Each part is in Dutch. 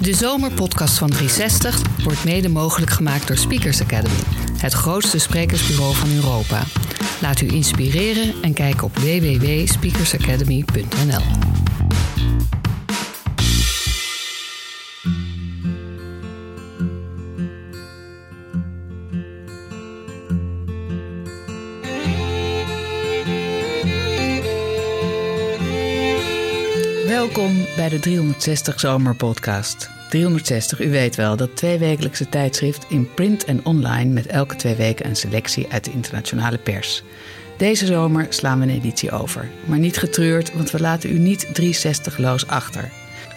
De zomerpodcast van 360 wordt mede mogelijk gemaakt door Speakers Academy, het grootste sprekersbureau van Europa. Laat u inspireren en kijk op www.speakersacademy.nl. Welkom bij de 360 Zomerpodcast. 360, u weet wel, dat tweewekelijkse tijdschrift in print en online met elke twee weken een selectie uit de internationale pers. Deze zomer slaan we een editie over. Maar niet getreurd, want we laten u niet 360-loos achter.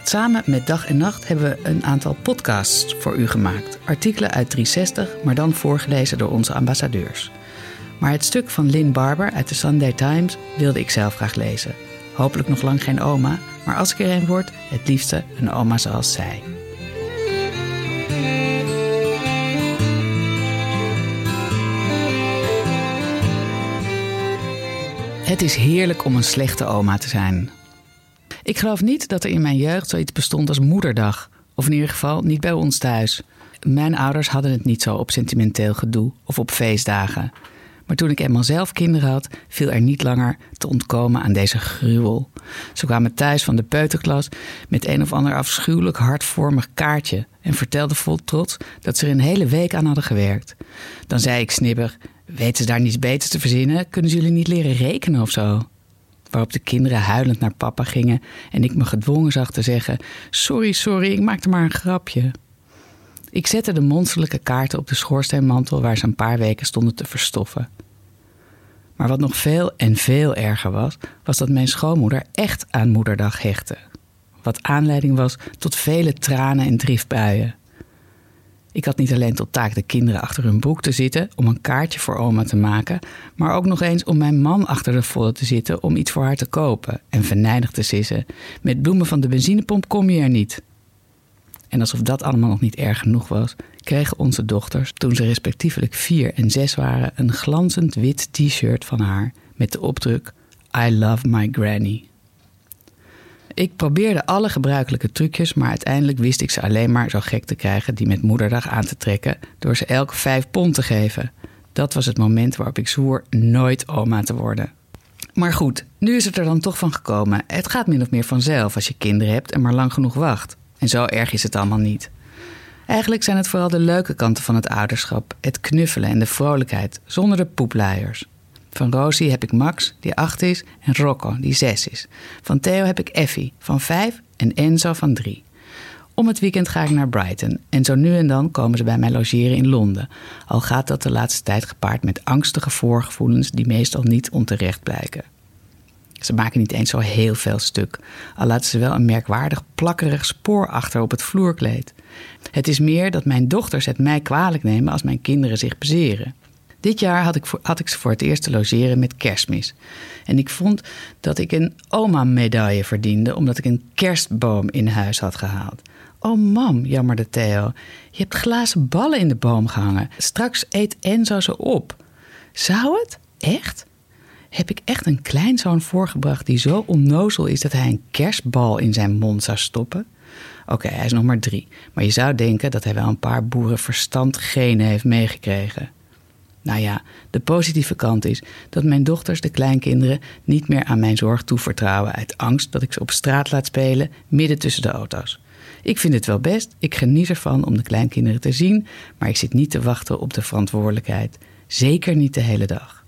Samen met Dag en Nacht hebben we een aantal podcasts voor u gemaakt. Artikelen uit 360, maar dan voorgelezen door onze ambassadeurs. Maar het stuk van Lynn Barber uit de Sunday Times wilde ik zelf graag lezen. Hopelijk nog lang geen oma, maar als ik er een word, het liefste een oma zoals zij. Het is heerlijk om een slechte oma te zijn. Ik geloof niet dat er in mijn jeugd zoiets bestond als moederdag. Of in ieder geval niet bij ons thuis. Mijn ouders hadden het niet zo op sentimenteel gedoe of op feestdagen. Maar toen ik eenmaal zelf kinderen had, viel er niet langer te ontkomen aan deze gruwel. Ze kwamen thuis van de peuterklas met een of ander afschuwelijk hartvormig kaartje en vertelden vol trots dat ze er een hele week aan hadden gewerkt. Dan zei ik snibbig: Weten ze daar niets beters te verzinnen? Kunnen ze jullie niet leren rekenen of zo? Waarop de kinderen huilend naar papa gingen en ik me gedwongen zag te zeggen: Sorry, sorry, ik maakte maar een grapje. Ik zette de monsterlijke kaarten op de schoorsteenmantel waar ze een paar weken stonden te verstoffen. Maar wat nog veel en veel erger was, was dat mijn schoonmoeder echt aan moederdag hechtte. Wat aanleiding was tot vele tranen en driftbuien. Ik had niet alleen tot taak de kinderen achter hun broek te zitten om een kaartje voor oma te maken, maar ook nog eens om mijn man achter de volle te zitten om iets voor haar te kopen en venijnig te sissen. Met bloemen van de benzinepomp kom je er niet. En alsof dat allemaal nog niet erg genoeg was, kregen onze dochters, toen ze respectievelijk vier en zes waren, een glanzend wit t-shirt van haar met de opdruk I love my granny. Ik probeerde alle gebruikelijke trucjes, maar uiteindelijk wist ik ze alleen maar zo gek te krijgen die met moederdag aan te trekken door ze elk vijf pond te geven. Dat was het moment waarop ik zwoer nooit oma te worden. Maar goed, nu is het er dan toch van gekomen. Het gaat min of meer vanzelf als je kinderen hebt en maar lang genoeg wacht. En zo erg is het allemaal niet. Eigenlijk zijn het vooral de leuke kanten van het ouderschap, het knuffelen en de vrolijkheid, zonder de poepluiers. Van Rosie heb ik Max, die acht is, en Rocco, die zes is. Van Theo heb ik Effie, van vijf, en Enzo van drie. Om het weekend ga ik naar Brighton en zo nu en dan komen ze bij mij logeren in Londen. Al gaat dat de laatste tijd gepaard met angstige voorgevoelens die meestal niet onterecht blijken. Ze maken niet eens zo heel veel stuk, al laten ze wel een merkwaardig plakkerig spoor achter op het vloerkleed. Het is meer dat mijn dochters het mij kwalijk nemen als mijn kinderen zich bezeren. Dit jaar had ik, had ik ze voor het eerst te logeren met kerstmis. En ik vond dat ik een oma-medaille verdiende omdat ik een kerstboom in huis had gehaald. Oh mam, jammerde Theo, je hebt glazen ballen in de boom gehangen. Straks eet Enzo ze op. Zou het? Echt? Heb ik echt een kleinzoon voorgebracht die zo onnozel is dat hij een kerstbal in zijn mond zou stoppen? Oké, hij is nog maar drie, maar je zou denken dat hij wel een paar boerenverstandgenen heeft meegekregen. Nou ja, de positieve kant is dat mijn dochters, de kleinkinderen, niet meer aan mijn zorg toevertrouwen uit angst dat ik ze op straat laat spelen midden tussen de auto's. Ik vind het wel best, ik geniet ervan om de kleinkinderen te zien, maar ik zit niet te wachten op de verantwoordelijkheid. Zeker niet de hele dag.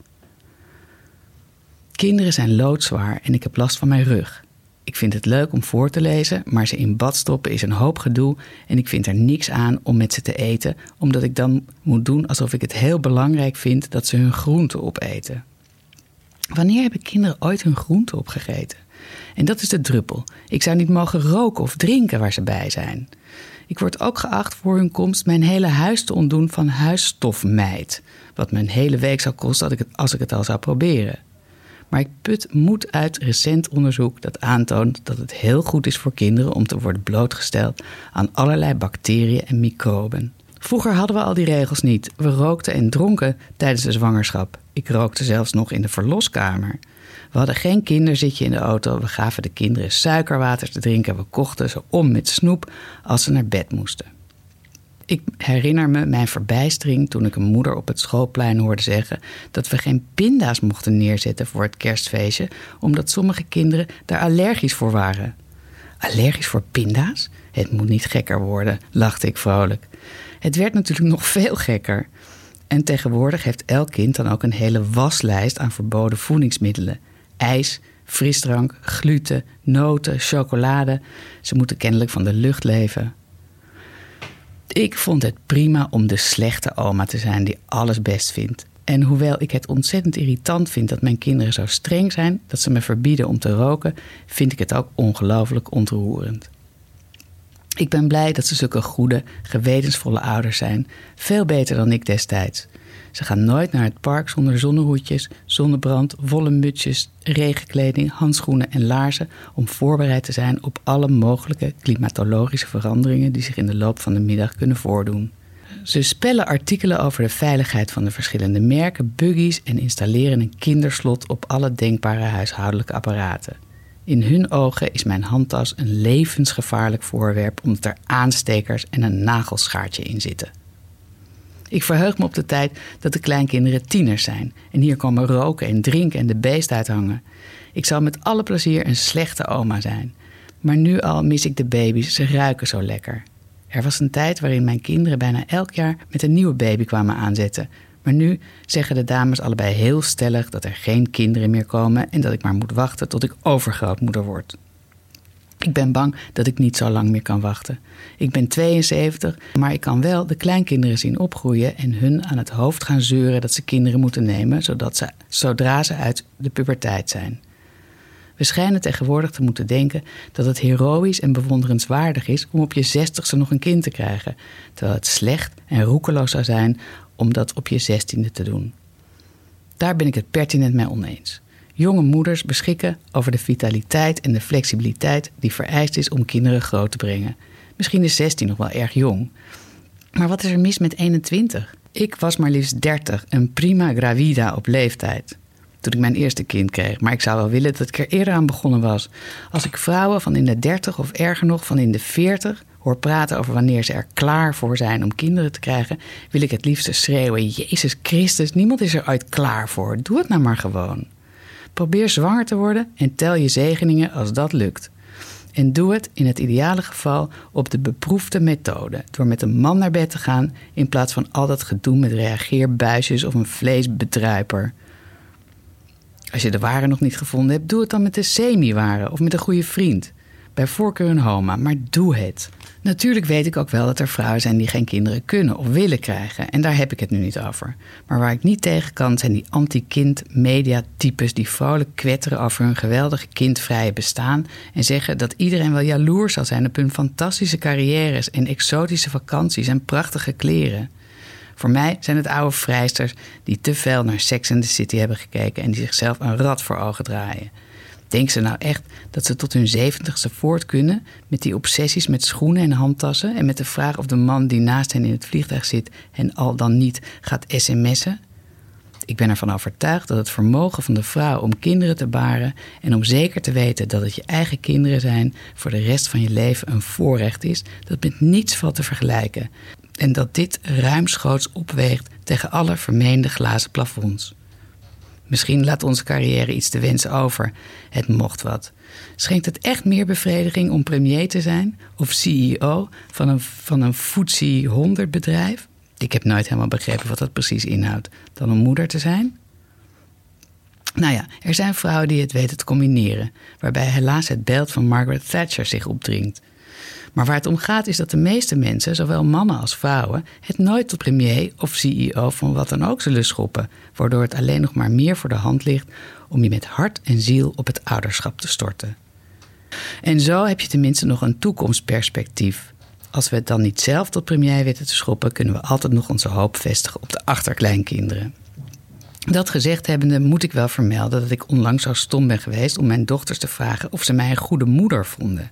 Kinderen zijn loodzwaar en ik heb last van mijn rug. Ik vind het leuk om voor te lezen, maar ze in bad stoppen is een hoop gedoe en ik vind er niks aan om met ze te eten, omdat ik dan moet doen alsof ik het heel belangrijk vind dat ze hun groenten opeten. Wanneer hebben kinderen ooit hun groenten opgegeten? En dat is de druppel. Ik zou niet mogen roken of drinken waar ze bij zijn. Ik word ook geacht voor hun komst mijn hele huis te ontdoen van huisstofmeid. Wat me hele week zou kosten als ik het al zou proberen. Maar ik put moed uit recent onderzoek dat aantoont dat het heel goed is voor kinderen om te worden blootgesteld aan allerlei bacteriën en microben. Vroeger hadden we al die regels niet. We rookten en dronken tijdens de zwangerschap. Ik rookte zelfs nog in de verloskamer. We hadden geen kinderzitje in de auto. We gaven de kinderen suikerwater te drinken. We kochten ze om met snoep als ze naar bed moesten. Ik herinner me mijn verbijstering toen ik een moeder op het schoolplein hoorde zeggen dat we geen pinda's mochten neerzetten voor het kerstfeestje, omdat sommige kinderen daar allergisch voor waren. Allergisch voor pinda's? Het moet niet gekker worden, lachte ik vrolijk. Het werd natuurlijk nog veel gekker. En tegenwoordig heeft elk kind dan ook een hele waslijst aan verboden voedingsmiddelen: ijs, frisdrank, gluten, noten, chocolade. Ze moeten kennelijk van de lucht leven. Ik vond het prima om de slechte oma te zijn die alles best vindt. En hoewel ik het ontzettend irritant vind dat mijn kinderen zo streng zijn dat ze me verbieden om te roken, vind ik het ook ongelooflijk ontroerend. Ik ben blij dat ze zulke goede, gewetensvolle ouders zijn, veel beter dan ik destijds. Ze gaan nooit naar het park zonder zonnehoedjes, zonnebrand, wollen mutsjes, regenkleding, handschoenen en laarzen om voorbereid te zijn op alle mogelijke klimatologische veranderingen die zich in de loop van de middag kunnen voordoen. Ze spellen artikelen over de veiligheid van de verschillende merken, buggies en installeren een kinderslot op alle denkbare huishoudelijke apparaten. In hun ogen is mijn handtas een levensgevaarlijk voorwerp omdat er aanstekers en een nagelschaartje in zitten. Ik verheug me op de tijd dat de kleinkinderen tieners zijn en hier komen roken en drinken en de beest uithangen. Ik zal met alle plezier een slechte oma zijn. Maar nu al mis ik de baby's, ze ruiken zo lekker. Er was een tijd waarin mijn kinderen bijna elk jaar met een nieuwe baby kwamen aanzetten. Maar nu zeggen de dames allebei heel stellig dat er geen kinderen meer komen en dat ik maar moet wachten tot ik overgrootmoeder word. Ik ben bang dat ik niet zo lang meer kan wachten. Ik ben 72, maar ik kan wel de kleinkinderen zien opgroeien en hun aan het hoofd gaan zeuren dat ze kinderen moeten nemen, zodat ze, zodra ze uit de puberteit zijn. We schijnen tegenwoordig te moeten denken dat het heroïs en bewonderenswaardig is om op je zestigste nog een kind te krijgen, terwijl het slecht en roekeloos zou zijn om dat op je zestiende te doen. Daar ben ik het pertinent mee oneens. Jonge moeders beschikken over de vitaliteit en de flexibiliteit die vereist is om kinderen groot te brengen. Misschien is 16 nog wel erg jong. Maar wat is er mis met 21? Ik was maar liefst 30, een prima gravida op leeftijd. Toen ik mijn eerste kind kreeg, maar ik zou wel willen dat ik er eerder aan begonnen was. Als ik vrouwen van in de 30 of erger nog van in de 40 hoor praten over wanneer ze er klaar voor zijn om kinderen te krijgen, wil ik het liefste schreeuwen: Jezus Christus, niemand is er ooit klaar voor. Doe het nou maar gewoon. Probeer zwanger te worden en tel je zegeningen als dat lukt. En doe het in het ideale geval op de beproefde methode, door met een man naar bed te gaan in plaats van al dat gedoe met reageerbuisjes of een vleesbedruiper. Als je de ware nog niet gevonden hebt, doe het dan met de semi-ware of met een goede vriend. Bij voorkeur een homa, maar doe het. Natuurlijk weet ik ook wel dat er vrouwen zijn die geen kinderen kunnen of willen krijgen. En daar heb ik het nu niet over. Maar waar ik niet tegen kan, zijn die anti-kind mediatypes die vrolijk kwetteren over hun geweldige kindvrije bestaan. En zeggen dat iedereen wel jaloers zal zijn op hun fantastische carrières en exotische vakanties en prachtige kleren. Voor mij zijn het oude vrijsters die te veel naar Sex and the City hebben gekeken en die zichzelf een rad voor ogen draaien. Denken ze nou echt dat ze tot hun zeventigste voort kunnen met die obsessies met schoenen en handtassen en met de vraag of de man die naast hen in het vliegtuig zit hen al dan niet gaat sms'en? Ik ben ervan overtuigd dat het vermogen van de vrouw om kinderen te baren en om zeker te weten dat het je eigen kinderen zijn voor de rest van je leven een voorrecht is, dat met niets valt te vergelijken. En dat dit ruimschoots opweegt tegen alle vermeende glazen plafonds. Misschien laat onze carrière iets te wensen over. Het mocht wat. Schenkt het echt meer bevrediging om premier te zijn of CEO van een, van een FTSE 100 bedrijf? Ik heb nooit helemaal begrepen wat dat precies inhoudt. Dan om moeder te zijn? Nou ja, er zijn vrouwen die het weten te combineren, waarbij helaas het beeld van Margaret Thatcher zich opdringt. Maar waar het om gaat is dat de meeste mensen, zowel mannen als vrouwen, het nooit tot premier of CEO van wat dan ook zullen schoppen, waardoor het alleen nog maar meer voor de hand ligt om je met hart en ziel op het ouderschap te storten. En zo heb je tenminste nog een toekomstperspectief. Als we het dan niet zelf tot premier weten te schoppen, kunnen we altijd nog onze hoop vestigen op de achterkleinkinderen. Dat gezegd hebbende moet ik wel vermelden dat ik onlangs zo stom ben geweest om mijn dochters te vragen of ze mij een goede moeder vonden.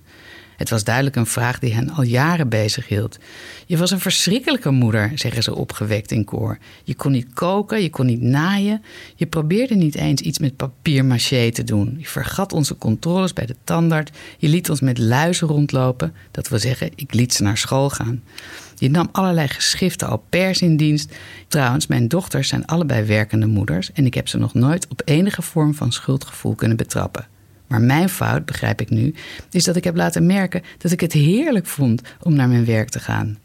Het was duidelijk een vraag die hen al jaren bezig hield. Je was een verschrikkelijke moeder, zeggen ze opgewekt in koor. Je kon niet koken, je kon niet naaien. Je probeerde niet eens iets met papier-maché te doen. Je vergat onze controles bij de tandarts. Je liet ons met luizen rondlopen. Dat wil zeggen, ik liet ze naar school gaan. Je nam allerlei geschriften al pers in dienst. Trouwens, mijn dochters zijn allebei werkende moeders en ik heb ze nog nooit op enige vorm van schuldgevoel kunnen betrappen. Maar mijn fout, begrijp ik nu, is dat ik heb laten merken dat ik het heerlijk vond om naar mijn werk te gaan.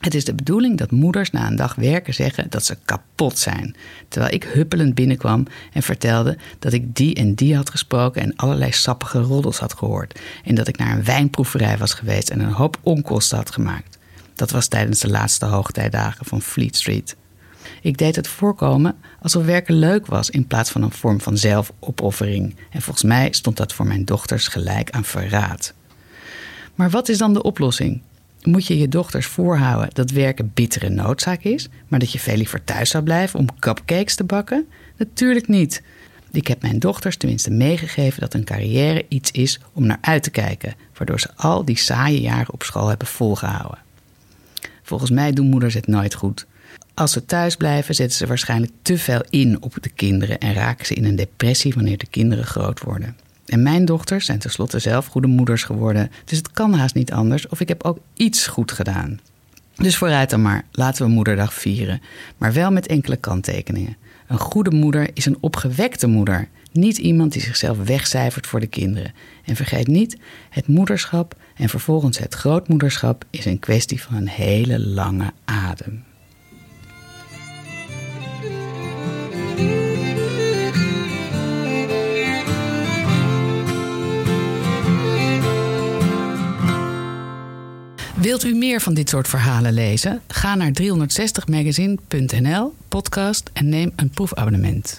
Het is de bedoeling dat moeders na een dag werken zeggen dat ze kapot zijn. Terwijl ik huppelend binnenkwam en vertelde dat ik die en die had gesproken en allerlei sappige roddels had gehoord. En dat ik naar een wijnproeverij was geweest en een hoop onkosten had gemaakt. Dat was tijdens de laatste hoogtijdagen van Fleet Street. Ik deed het voorkomen alsof werken leuk was in plaats van een vorm van zelfopoffering. En volgens mij stond dat voor mijn dochters gelijk aan verraad. Maar wat is dan de oplossing? Moet je je dochters voorhouden dat werken bittere noodzaak is, maar dat je veel liever thuis zou blijven om cupcakes te bakken? Natuurlijk niet. Ik heb mijn dochters tenminste meegegeven dat een carrière iets is om naar uit te kijken, waardoor ze al die saaie jaren op school hebben volgehouden. Volgens mij doen moeders het nooit goed. Als ze thuis blijven, zetten ze waarschijnlijk te veel in op de kinderen en raken ze in een depressie wanneer de kinderen groot worden. En mijn dochters zijn tenslotte zelf goede moeders geworden, dus het kan haast niet anders of ik heb ook iets goed gedaan. Dus vooruit dan maar, laten we Moederdag vieren, maar wel met enkele kanttekeningen. Een goede moeder is een opgewekte moeder, niet iemand die zichzelf wegcijfert voor de kinderen. En vergeet niet, het moederschap en vervolgens het grootmoederschap is een kwestie van een hele lange adem. Wilt u meer van dit soort verhalen lezen? Ga naar 360magazine.nl, podcast en neem een proefabonnement.